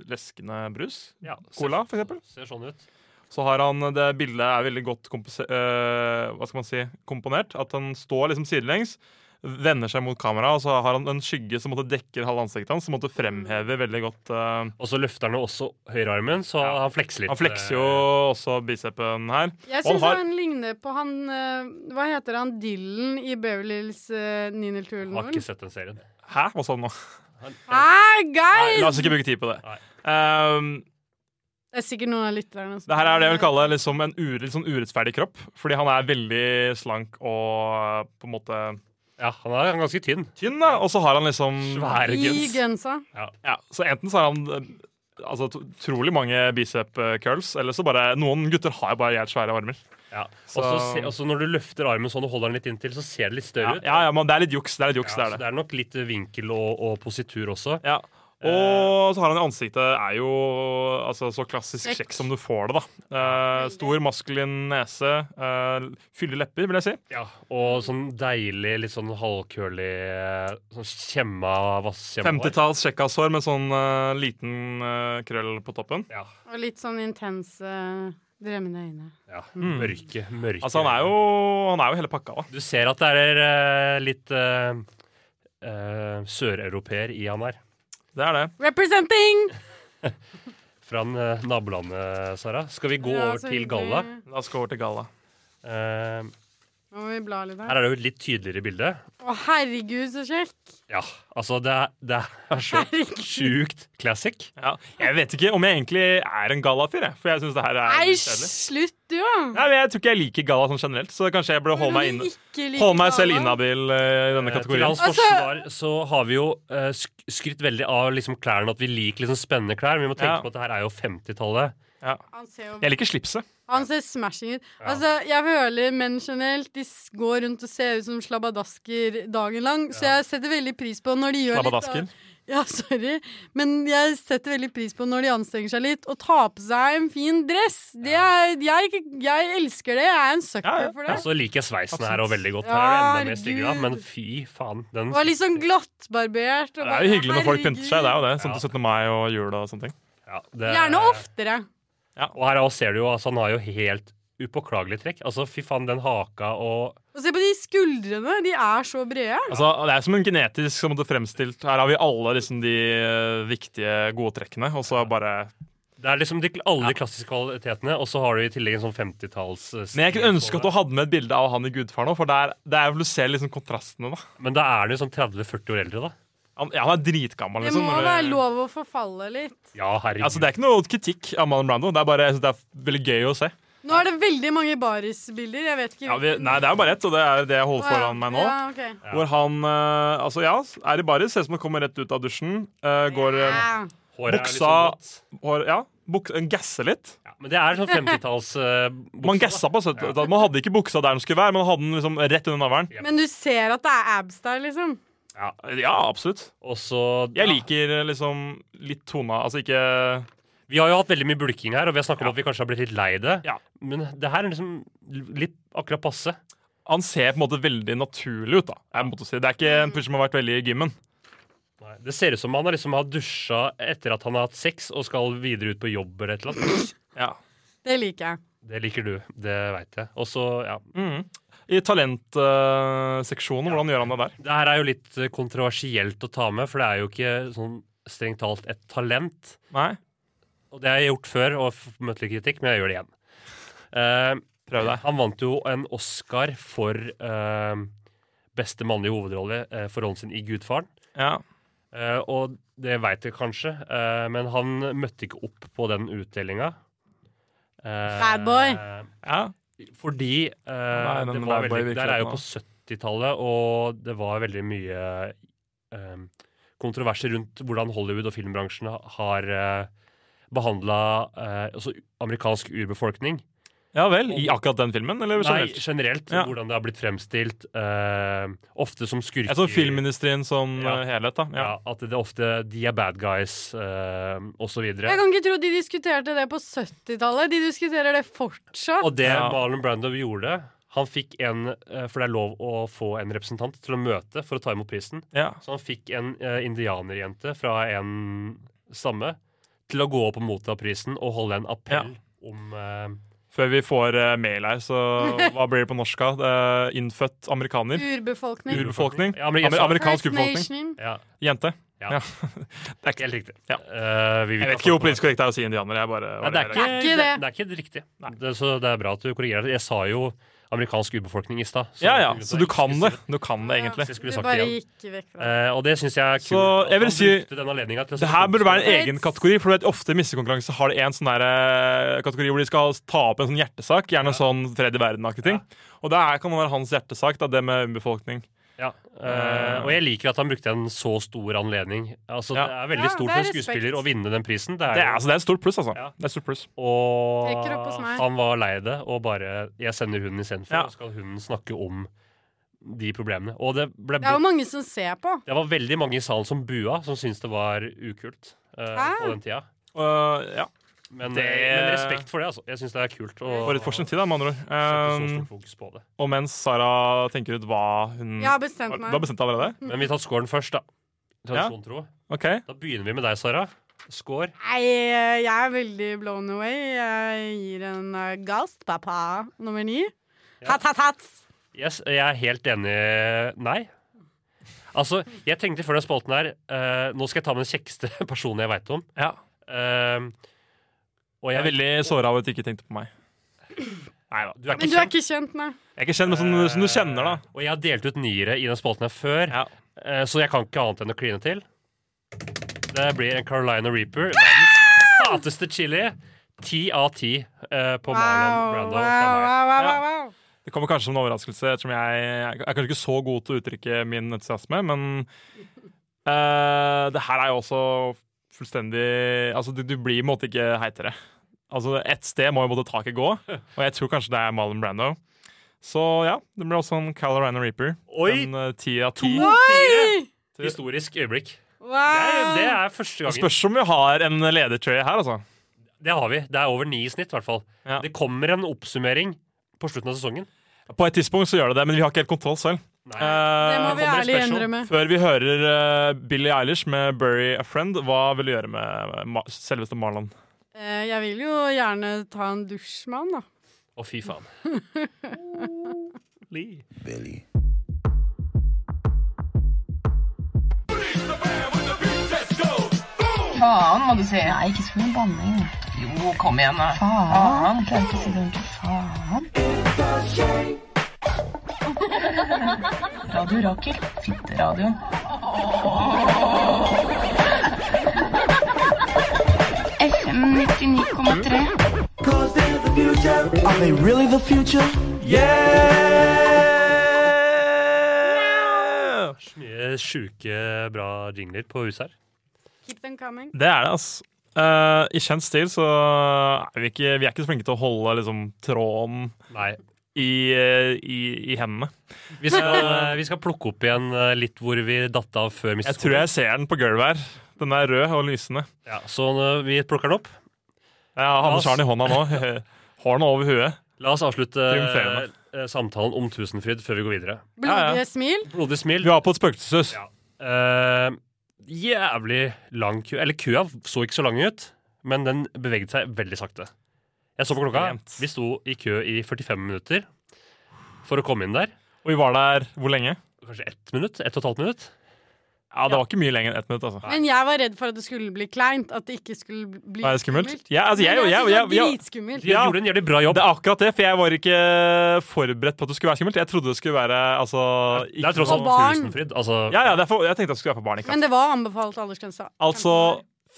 leskende brus.
Ja,
Cola, for eksempel.
Ser sånn ut.
Så har han, Det bildet er veldig godt kompose- eh, hva skal man si, komponert. At han står liksom sidelengs, vender seg mot kamera, og så har han en skygge som måtte dekker halve ansiktet hans, som måtte fremheve veldig godt eh,
Og så løfter han også høyrearmen, så
Ja.
han flekser litt.
Han flekser jo
eh,
også bicepen her.
Jeg syns
han
han ligner på han eh, Hva heter han? Dylan i Beverly Hills uh,
Har ikke sett den serien.
Hæ? Hva sa du nå?
Hei,
Nei, la oss ikke bruke tid på det. Um,
Det er sikkert noen av lytterne som
det her er det jeg vil kalle liksom en ure, litt sånn urettferdig kropp. Fordi han er veldig slank og på en måte
Ja, han er ganske tynn.
tynn. da Og så har han liksom
Svære
I
gens.
gensa.
Ja, Så enten så har han eh, altså, utrolig mange bicep eh, curls, eller så bare Noen gutter har bare jævlig svære armer.
Ja.
Så-
Og så når du løfter armen sånn og holder den litt inntil, så ser det litt
Ja,
større ut.
ja, ja, men det er litt juks. Det er litt juks,
Ja,
det er det.
det er nok litt vinkel og, og positur også.
Ja. Og så har han i ansiktet er jo altså, så klassisk
Kjekk.
som du får det, da. Eh, stor, maskulin nese. Eh, Fyldige lepper, vil jeg si.
Ja, Og sånn deilig, litt sånn halvkølig Sånn skjemma vasskjemma.
50-talls kjekkashår med sånn uh, liten uh, krøll på toppen.
Ja,
Og litt sånn intense, drømmende øyne.
ja. Mørke, mørke.
Altså, han er jo, han er jo hele pakka, da.
Du ser at det er eh, litt uh, søreuropeer i han her.
Det er det.
Representing!
Fra uh, nabolandet, Sara. Skal vi gå
Ja,
over
så
til
hyggelig.
Galla?
La oss gå over til galla.
Eh,
Nå må vi bla litt
her
her.
er det jo et litt tydeligere bilde.
Å, herregud, så kjekk!
Ja, altså det er, det er så
Herregud.
sjukt classic.
Ja, jeg vet ikke om jeg egentlig er en gallafyr, jeg. For jeg syns det her er
Nei,
litt kjedelig.
slutt, du, da!
Nei, men Jeg tror ikke jeg liker galla sånn generelt, så kanskje jeg burde holde meg, inn,
Ikke
holde meg selv
galla.
inhabil eh, i denne
Eh, Til
kategorien.
hans
Altså-
forsvar så har vi jo eh, sk skrytt veldig av liksom klærne, at vi liker liksom spennende klær. Men vi må tenke
Ja.
på at det her er jo 50-tallet.
Han ser jo
Jeg liker slipset.
Han ser smashing ut. Altså, jeg føler menn generelt De går rundt og ser ut som slabadasker dagen lang. Så jeg setter veldig pris på når de gjør
Slabadasker.
litt av- Ja, sorry. Men jeg setter veldig pris på når de anstrenger seg litt og tar på seg en fin dress. Det er, jeg, jeg elsker det. Jeg er en sucker
Ja, ja,
for det.
så liker jeg sveisen her og veldig godt.
Ja,
Her er enda mer
stygge,
men fy faen. Den
var litt sånn glattbarbert.
Det er jo hyggelig når folk pynter seg. Det er jo det.
Ja.
Sånn til 17. mai og jul og sånne ting.
ja, det,
Gjerne oftere.
Og her også ser du jo altså, han har jo helt upåklagelig trekk. Altså, fy faen, den haka og
Og se på de skuldrene. De er så brede.
Altså, det er som en genetisk som måtte fremstilt. Her har vi alle liksom de eh, viktige, gode trekkene, og så bare
Det er liksom de, alle de klassiske kvalitetene, og så har du i tillegg en sånn 50-talls eh,
Men jeg kunne ønske at du hadde med et bilde av han i Gudfar nå, for der, det er jo du ser liksom kontrastene, da.
Men da er du sånn 30-40 år eldre, da.
Han, ja, han er dritgammel,
Det
liksom.
må
være det-
lov å forfalle litt.
Ja, herregud.
Altså, det er ikke noe kritikk av Marlon Brando. Det er bare det er veldig gøy å se.
Nå er det veldig mange barisbilder. Jeg vet ikke
Ja, vi, nei, det er jo bare ett, og det er det jeg holder foran meg nå.
Ja, okay.
Ja.
Hvor han uh, altså ja, er i baris, ser ut som han kommer rett ut av dusjen. Uh, går eh,
Ja.
Håret er
buksa-
liksom
hår, Ja, buk, gasser litt.
Ja, men det er sånn 50-talls uh,
Man gassa på 70 Man hadde ikke buksa der den skulle være, men han hadde den liksom rett under navlen.
Men du ser at det er abs der, liksom.
Ja.
Ja, absolutt.
Også,
Jeg liker eh, liksom litt tona Altså ikke
Vi har jo hatt veldig mye bulking her, og vi har snakket om at vi kanskje har blitt litt lei det.
Ja.
Men det her er liksom litt akkurat passe.
Han ser på en måte veldig naturlig ut, da. Jeg måtte si. Det er ikke en fyr som har vært veldig i gymmen.
Nei, det ser ut som han har liksom har dusja etter at han har hatt sex og skal videre ut på jobb eller et eller annet.
Ja.
Det liker jeg.
Det liker du, det veit jeg. Og så, ja.
Mm. I talentseksjonen, hvordan gjør han det der?
Det her er jo litt eh, kontroversielt å ta med, for det er jo ikke sånn strengt talt et talent.
Nei?
Og det har jeg gjort før og møtt litt kritikk, men jeg gjør det igjen. Uh,
Prøv deg.
han vant jo en Oscar for uh, beste mannlige hovedrolle uh, for rollen sin i Gudfaren.
Ja.
Uh, og det veit du kanskje, eh, men han møtte ikke opp på den utdelinga. Eh,
Bad boy.
ja.
Fordi uh,
Nei,
det var veldig, Der er jo på 70-tallet, og det var veldig mye um, kontroverser rundt hvordan Hollywood og filmbransjen har uh, behandla altså amerikansk urbefolkning.
Ja vel. I akkurat den filmen, eller
Nei,
generelt?
generelt.
Ja.
Hvordan det har blitt fremstilt. Uh, ofte som skurker.
Altså så filmindustrien som
Ja.
eh, helhet, da. Ja.
Ja, at det ofte de er bad guys, uh, osv.
Jeg kan ikke tro de diskuterte det på 70-tallet. De diskuterer det fortsatt.
Og det
Ja.
Marlon Brando gjorde Han fikk en eh, For det er lov å få en representant til å møte for å ta imot prisen.
Ja.
Så han fikk en uh, indianerjente fra en stamme til å gå opp og motta prisen og holde en appell om eh,
Før vi får uh, mail her, så hva blir det på norsk? av? Er Innfødt amerikaner?
Urbefolkning.
Urbefolkning?
Ja,
Amer amerikansk
First
urbefolkning?
Ja.
Jente?
Ja.
Ja. det er ikke
Helt riktig.
Ja.
Uh, vi
Jeg vet ikke hvor politisk korrekt det er å si indianer. Jeg bare,
Nei, det, er ikke, det.
Det,
er ikke riktig. Det, så det er bra at du korrigerer det. Jeg sa jo amerikansk urbefolkning i stad.
Ja, ja, så du kan det. Du kan det egentlig.
Ja, skulle
Du
sagt
bare gikk vekk fra det.
Eh, og det syns jeg er kult.
Så jeg vil si-
den til
Det her burde være en egen kategori, for du vet, ofte i missekonkurranse har de en sånn der, eh, kategori hvor de skal ta opp en sånn hjertesak, gjerne sånn tredje verden-aktig ting. Og det kan være hans hjertesak, da, det med urbefolkning.
Ja, Uh, og jeg liker at han brukte en så stor anledning. Altså,
Ja.
Det er veldig
Ja,
stort
er
for en skuespiller å vinne den prisen. Det er,
Det er, altså, det er et stort pluss, altså.
Ja.
Det er et stort pluss.
og han var lei det, og bare 'jeg sender hunden istedenfor',
Ja.
og skal hunden snakke om de problemene. Og det ble
Det er jo mange som ser på.
Det var veldig mange i salen som bua, som syntes det var ukult
uh,
på den tida.
Uh, ja.
Men,
Det-
eh, men respekt for det, altså. Jeg syns det er kult. å
For et for til, da, med andre ord. Um,
stort fokus på det.
og mens Sara tenker ut hva hun
Jeg har bestemt
Du har bestemt allerede? allerede?
Men vi tar scoren først, da. Tradisjon tro.
Okay.
Da begynner vi med deg, Sara. Score.
Nei, jeg er veldig blown away. Jeg gir en gast, pappa, Papa nummer ni.
Ja.
Hatt, hatt, hatt.
Yes, jeg er helt enig. Nei. Altså, jeg tenkte før den spalten her uh, Nå skal jeg ta med den kjekkeste personen jeg veit om.
Ja.
Eh, og
Jeg er veldig såra av at du ikke tenkte på meg. Nei da.
du er
Men du er
kjent.
ikke kjent, nei.
Jeg er ikke kjent, men som, som du kjenner, da.
Og jeg har delt ut niere i den spalten her før,
Ja.
eh, så jeg kan ikke annet enn å kline til. Det blir en Carolina Reaper. Verdens fateste chili. Ti av ti eh, på Marlon
Wow,
Brando
wow,
meg.
wow, wow,
Ja.
wow.
Det kommer kanskje som en overraskelse, ettersom jeg, jeg er kanskje ikke så god til å uttrykke min entusiasme, men eh, det her er jo også fullstendig Altså, du, du blir på en måte ikke heitere. Altså, ett sted må jo både taket gå, og jeg tror kanskje det er Marlon Brando. Så ja, det blir også en Carolina Reaper.
Oi!
En eh, ti av ti.
Historisk øyeblikk.
Wow.
Det er, det er første
Det
gangen.
spørs om vi har en ledertrøye her, altså.
Det har vi. Det er over ni i snitt, i hvert fall.
Ja.
Det kommer en oppsummering på slutten av sesongen.
På et tidspunkt så gjør det det, men vi har ikke helt kontroll selv.
Nei.
Det må
Eh,
vi ærlig innrømme.
Før vi hører uh, Billie Eilish med 'Bury a Friend', hva vil du gjøre med Ma selveste Marlon?
Uh, Jeg vil jo gjerne ta en dusj med han, da.
Å, fy faen. Lee.
Billy.
Faen, må du si. Nei, ikke så mye banning. Jo, kom igjen, da. Faen. Faen. ikke å si det ordentlig. Faen. Radio Rakel. Fitteradioen. FM 99,3.
Are they really the future?
Så mye sjuke, bra jingler på huset her.
Keep them coming.
Det er det, altså. Uh, I kjent stil så er vi ikke, vi er ikke så flinke til å holde liksom, tråden
Nei.
I, eh, i, i hendene.
Vi skal, vi skal plukke opp igjen eh, litt hvor vi datt av før
Jeg tror jeg ser den på gulvet her. Den er rød og lysende.
Ja, så vi plukker den opp.
Jeg har
La oss-
den i hånda nå. Har den over huet.
La oss avslutte eh, samtalen om Tusenfryd før vi går videre.
Blodige
Ja, ja.
smil.
Blodig smil.
Vi var på et spøkelseshus.
Ja. Uh, jævlig lang kø. Eller køa så ikke så lang ut, men den beveget seg veldig sakte. Jeg så på klokka. Vi sto i kø i 45 minutter for å komme inn der.
Og vi var der hvor lenge?
Kanskje ett minutt? Ett og et halvt minutt?
Ja, det var ikke mye lenger enn ett minutt. altså.
Men jeg var redd for at det skulle bli kleint. At det ikke skulle bli
Var det skummelt? Ja, altså, jeg, jeg, jeg, jeg,
dritskummelt.
De gjorde en jævlig bra jobb.
Det er akkurat det, for jeg var ikke forberedt på at det skulle være skummelt. Jeg trodde det skulle være altså,
Det er tross alt
For barn.
Tusenfryd. Altså,
Ja, ja, det er jeg tenkte at det skulle være for barn. ikke
Men det var anbefalt aldersgrense.
Altså,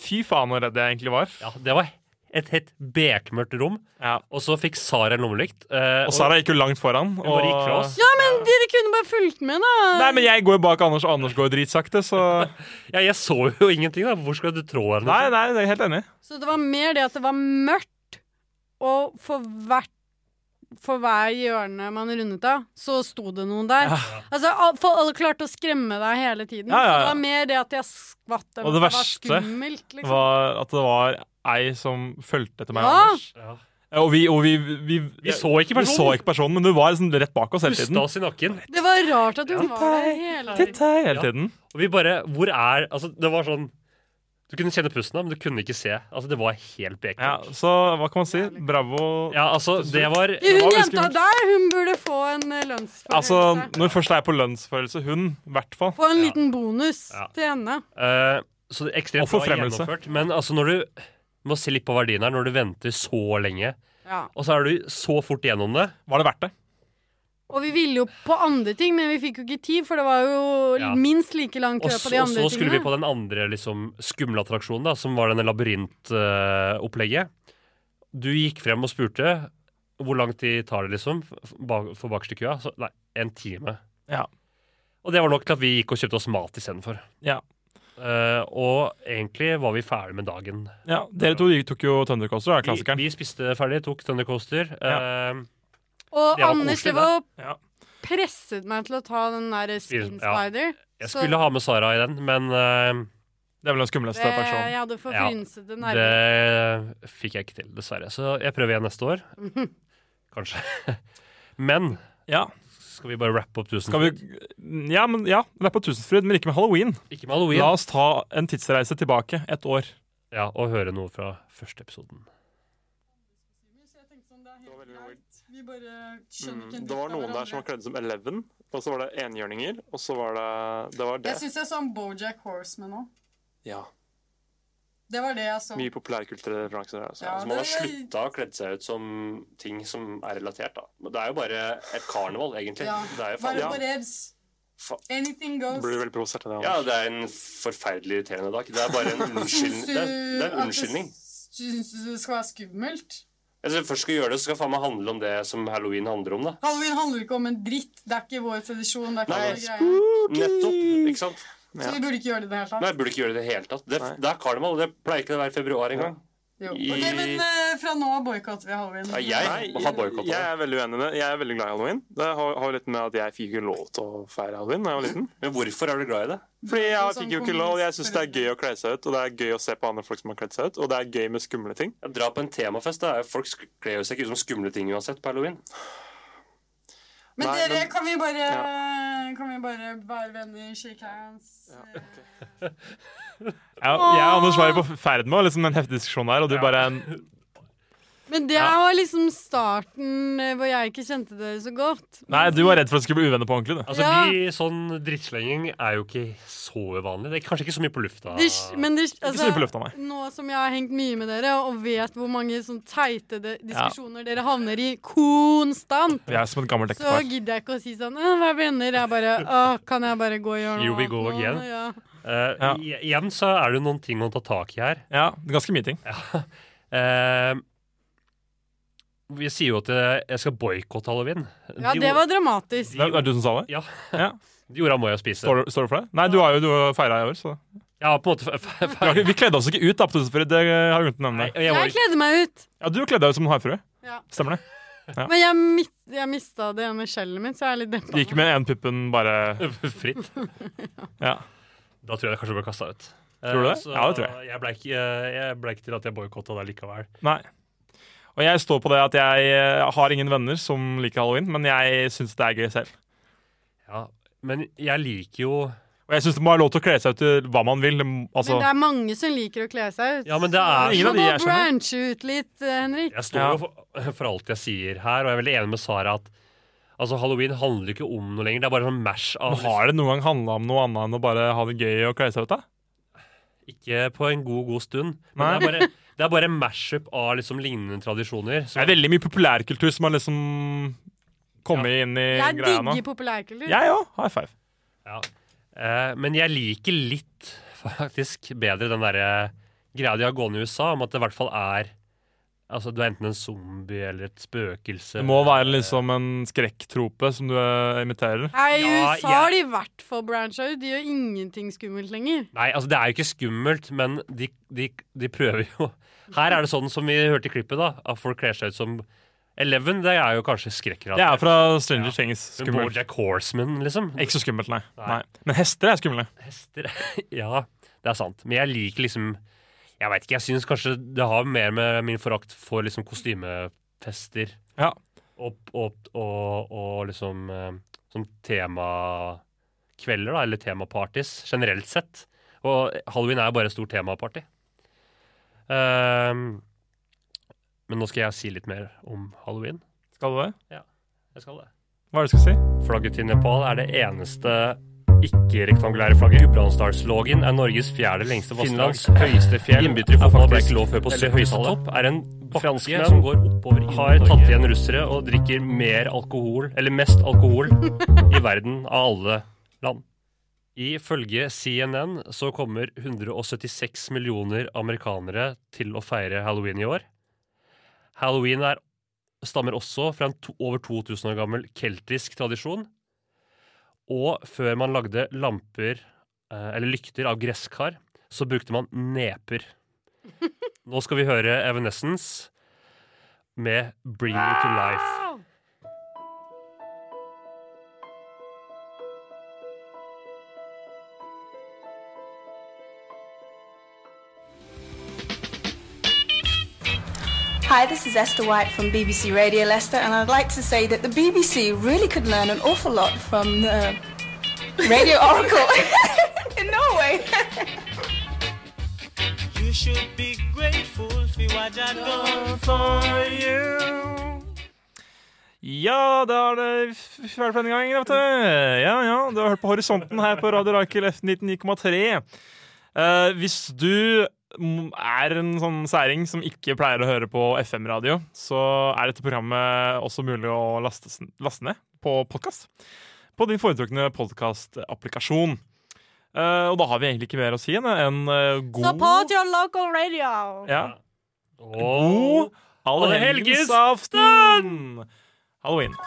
fy faen så redd jeg egentlig var.
ja, det var et helt bekmørkt rom.
Ja.
Og så fikk Sara en lommelykt. eh,
Og Sara gikk jo langt foran.
Hun bare gikk fra oss.
Ja, men dere kunne bare fulgt med, da.
Nei, men jeg går jo bak Anders, og Anders går dritsakte, så
Ja, jeg så jo ingenting. da Hvor skal du trå henne?
Nei, nei, jeg er helt enig.
Så det var mer det at det var mørkt, og for hvert for hver hjørne man rundet av, så sto det noen der. Altså, Alle klarte å skremme deg hele tiden.
Ja, ja,
Så det var mer det at jeg skvatt
Og det
verste det var skummelt. Liksom.
var at det var ei som fulgte etter meg og
Ja.
Anders.
Ja.
Ja, Og vi, og vi, vi,
Vi så ikke
vi
personen.
så ikke personen, men du var liksom rett bak oss hele
Pusta
tiden.
oss i nakken.
Det var rart at du var der hele
Titt
tiden.
her hele
Ja.
tiden.
Og vi bare Hvor er Altså, det var sånn Du kunne kjenne pusten, men du kunne ikke se. Altså, Det var helt
Ja, så hva kan man si? Bravo.
Ja, altså, det var
Hun
var ganske
jenta der, hun burde få en eh, lønnsforhøyelse.
Altså, når hun først er på lønnsforhøyelse, hun, i hvert fall.
få en liten bonus
Ja.
til henne.
Uh, Så det er ekstremt
Og forfremmelse.
gjennomført. Men altså, når du må se litt på verdien her, når du venter så lenge,
Ja.
og så er du så fort gjennom det
Var det verdt det?
Og vi ville jo på andre ting, men vi fikk jo ikke tid, for det var jo
Ja.
minst like lang kø på de andre tingene.
og så skulle vi på den andre liksom, skumle attraksjonen, da, som var denne labyrintopplegget. Du gikk frem og spurte hvor lang tid tar det liksom for bakerste køa. Så, nei, en time.
Ja.
Og det var nok til at vi gikk og kjøpte oss mat istedenfor.
Ja.
Uh, og egentlig var vi ferdig med dagen.
ja. Dere to tok jo Thundercoaster, Coaster
Vi,
klassikeren.
vi spiste ferdig, tok Thundercoaster. Uh,
Og Anders
Ja.
presset meg til å ta den der Spin
Ja.
Spider.
jeg
Så-
skulle ha med Sara i den, men uh,
Det er vel den skumleste
personen
attraksjonen.
jeg hadde
Ja,
nerver.
det fikk jeg ikke til, dessverre. Så jeg prøver igjen neste år. Kanskje. Men
Ja.
Skal vi bare rappe opp tusen?
Skal vi Ja, men ja, rappe på Tusenfryd, men ikke med halloween.
Ikke med halloween.
La oss ta en tidsreise tilbake et år.
Ja, og høre noe fra første episoden.
Vi bare skjønner ikke en
Mm, Det var noen der som var kledd som Eleven, og så var det enhjørninger, og så var det Det var det.
Jeg syns jeg så en Bojack Horseman òg.
Ja.
Det var det jeg så.
Mye populærkulturelle referanser. Altså.
Ja,
Så man har
det-
slutta å kledde seg ut som ting som er relatert, da. Det er jo bare et karneval, egentlig.
Ja.
Det er jo faen.
Anything goes.
Blir veldig provosert av det.
Ja, det er en forferdelig irriterende dag. Det er bare en unnskyldning. Det det er en unnskyldning.
Syns du det skal være skummelt?
Altså, Hvis vi først skal gjøre det, så skal faen meg handle om det som halloween handler om, da.
Halloween handler ikke om en dritt. Det er ikke vår tradisjon. Det er ikke
Nei,
vår greie.
Nettopp. Ikke sant?
Så vi burde ikke gjøre det i det hele tatt.
Nei, vi burde ikke gjøre det i det hele tatt. Det, det er karneval, det pleier ikke å være i februar engang.
Jo. Ok, men eh, fra nå av boikotter vi halloween.
Ja, jeg
Nei,
har
jeg
det.
er veldig uenig i det. Jeg er veldig glad i halloween. Det har, har litt med at jeg fikk ikke lov til å feire halloween da jeg var liten.
Men hvorfor er du glad i det?
Fordi jeg
Sånn
fikk jo ikke lov. Jeg syns det er gøy å kle seg ut, og det er gøy å se på andre folk som har kledd seg ut, og det er gøy med skumle ting.
Ja, Dra på en temafest. da. Folk sk- kler jo seg ikke ut som skumle ting uansett på halloween.
Men
Nei,
dere,
men-
kan vi bare Kan vi bare være venner, shake hands? Ja,
Ja, jeg og Anders var jo på ferd med liksom, en heftig diskusjon der, og du bare
Men det
Ja.
var liksom starten eh, hvor jeg ikke kjente dere så godt.
Nei, du var redd for at det skulle bli uvenner på ordentlig.
Altså,
Ja.
vi, Sånn drittslenging er jo ikke så uvanlig. Det er kanskje ikke så mye på lufta.
Det, men det,
Ikke så mye på
altså,
lufta, nei.
nå som jeg har hengt mye med dere og vet hvor mange sånn teite de, diskusjoner dere havner i konstant,
Vi er som et gammelt
så gidder jeg ikke å si sånn Hva Vær venner. Jeg bare Å, kan jeg bare gå og gjøre noe
go
annet nå?» Ja.
Eh,
Ja.
Igjen så er det jo noen ting å ta tak i her.
Ja, det er ganske mye ting.
Eh, vi sier jo at jeg jeg skal boikotte halloween.
ja,
De
det var dramatisk.
Det er du som sa det?
Ja.
Ja.
De jorda må jeg spise.
Står, du- står du for det? Nei, du har jo du feira i år, så
Ja, på en måte
vi, kledde oss ikke ut, da, på Tusenfryd. Det har jeg glemt å
Nei,
nevne.
jeg var
Jeg kledde meg ut.
Ja, du kledde deg ut som en havfrue.
Ja.
Stemmer det? Ja.
Men jeg, mit, jeg mista det ene skjellet mitt, så jeg er litt
deppa. Gikk med en puppen bare
fritt.
Ja.
Da tror jeg det kanskje ble kasta ut. Eh,
Tror du det?
Så
Ja, det tror jeg.
Jeg ble ikke, jeg ble ikke til at jeg boikotta det likevel.
Nei. Og jeg står på det at jeg eh, har ingen venner som liker halloween, men jeg syns det er gøy selv.
Ja, men jeg liker jo
Og jeg syns det må være lov til å kle seg ut til hva man vil. Altså,
Men det er mange som liker å kle seg ut.
Ja, men det er
Ingen av de
Du må
jeg
branche ut litt, eh, Henrik.
Jeg står
Ja.
jo for, for alt jeg sier her, og jeg er veldig enig med Sara at Altså, Halloween handler ikke om noe lenger. Det er bare sånn mash av
Men har det noen gang handla om noe annet enn å bare ha det gøy og kle seg ut? da?
Ikke på en god, god stund. Men det er bare, det er bare en mash-up av liksom lignende tradisjoner.
Det er veldig mye populærkultur som har liksom kommet inn i greia nå.
digger populærkultur.
Jeg òg. High five.
Ja. Eh, men jeg liker litt faktisk bedre den derre greia de har gående i USA, om at det i hvert fall er Altså, du er enten en zombie eller et spøkelse.
Det må være liksom en skrekktrope som du eh, imiterer.
Nei, I
Ja,
USA har de i hvert fall brancha ut. De gjør ingenting skummelt lenger.
Nei, altså det er jo ikke skummelt, men de, de, de prøver jo. Her er det sånn som vi hørte i klippet, da, at folk kler seg ut som Eleven. Det er jo kanskje skrekkrelatert.
Det er fra Stranger Things.
Men
Skummelt.
Bojack Horseman, liksom.
Ikke så skummelt, nei.
Nei.
nei. Men hester er skumle.
Hester Ja, det er sant. Men jeg liker liksom Jeg veit ikke, jeg syns kanskje det har mer med min forakt for liksom kostymefester
Ja.
og, og, og, og liksom sånn temakvelder, da, eller temaparties, generelt sett. Og halloween er jo bare et stort temaparty. Um, men nå skal jeg si litt mer om halloween.
Skal du det?
Ja, jeg skal det.
Hva er det du skal si?
Flagget til Nepal er det eneste ikke-rektangulære flagget. Gudbrandsdalslågen er Norges fjerde lengste vassdrag. Finlands høyeste fjell. Innbyttere i faktisk lov før på 70-tallet. Er en franskmenn som går oppover har tatt igjen russere og drikker mer alkohol, eller mest alkohol, i verden av alle land. Ifølge CNN så kommer 176 millioner amerikanere til å feire halloween i år. Halloween er, stammer også fra en to, over 2000 år gammel keltisk tradisjon. Og før man lagde lamper eh, eller lykter av gresskar, så brukte man neper. Nå skal vi høre Evanescence med 'Bring Me To Life'.
Hi, this is Esther White from BBC Radio Leicester, and I'd like to say that the BBC really could learn an awful lot from the Radio Oracle in Norway.
You should be grateful for what I done for you.
Ja, da er det f- ferdig for denne gangen, vet du. Ja, ja, du har hørt på Horisonten her på Radio Rakel F99,3. Eh, hvis du er en sånn særing som ikke pleier å høre på FM-radio, så er dette programmet også mulig å laste, laste ned på podkast. På din foretrukne podkastapplikasjon. Uh, og da har vi egentlig ikke mer å si enn en eh, god
Support your local radio!
ja. Og God allhelgensaften! Halloween.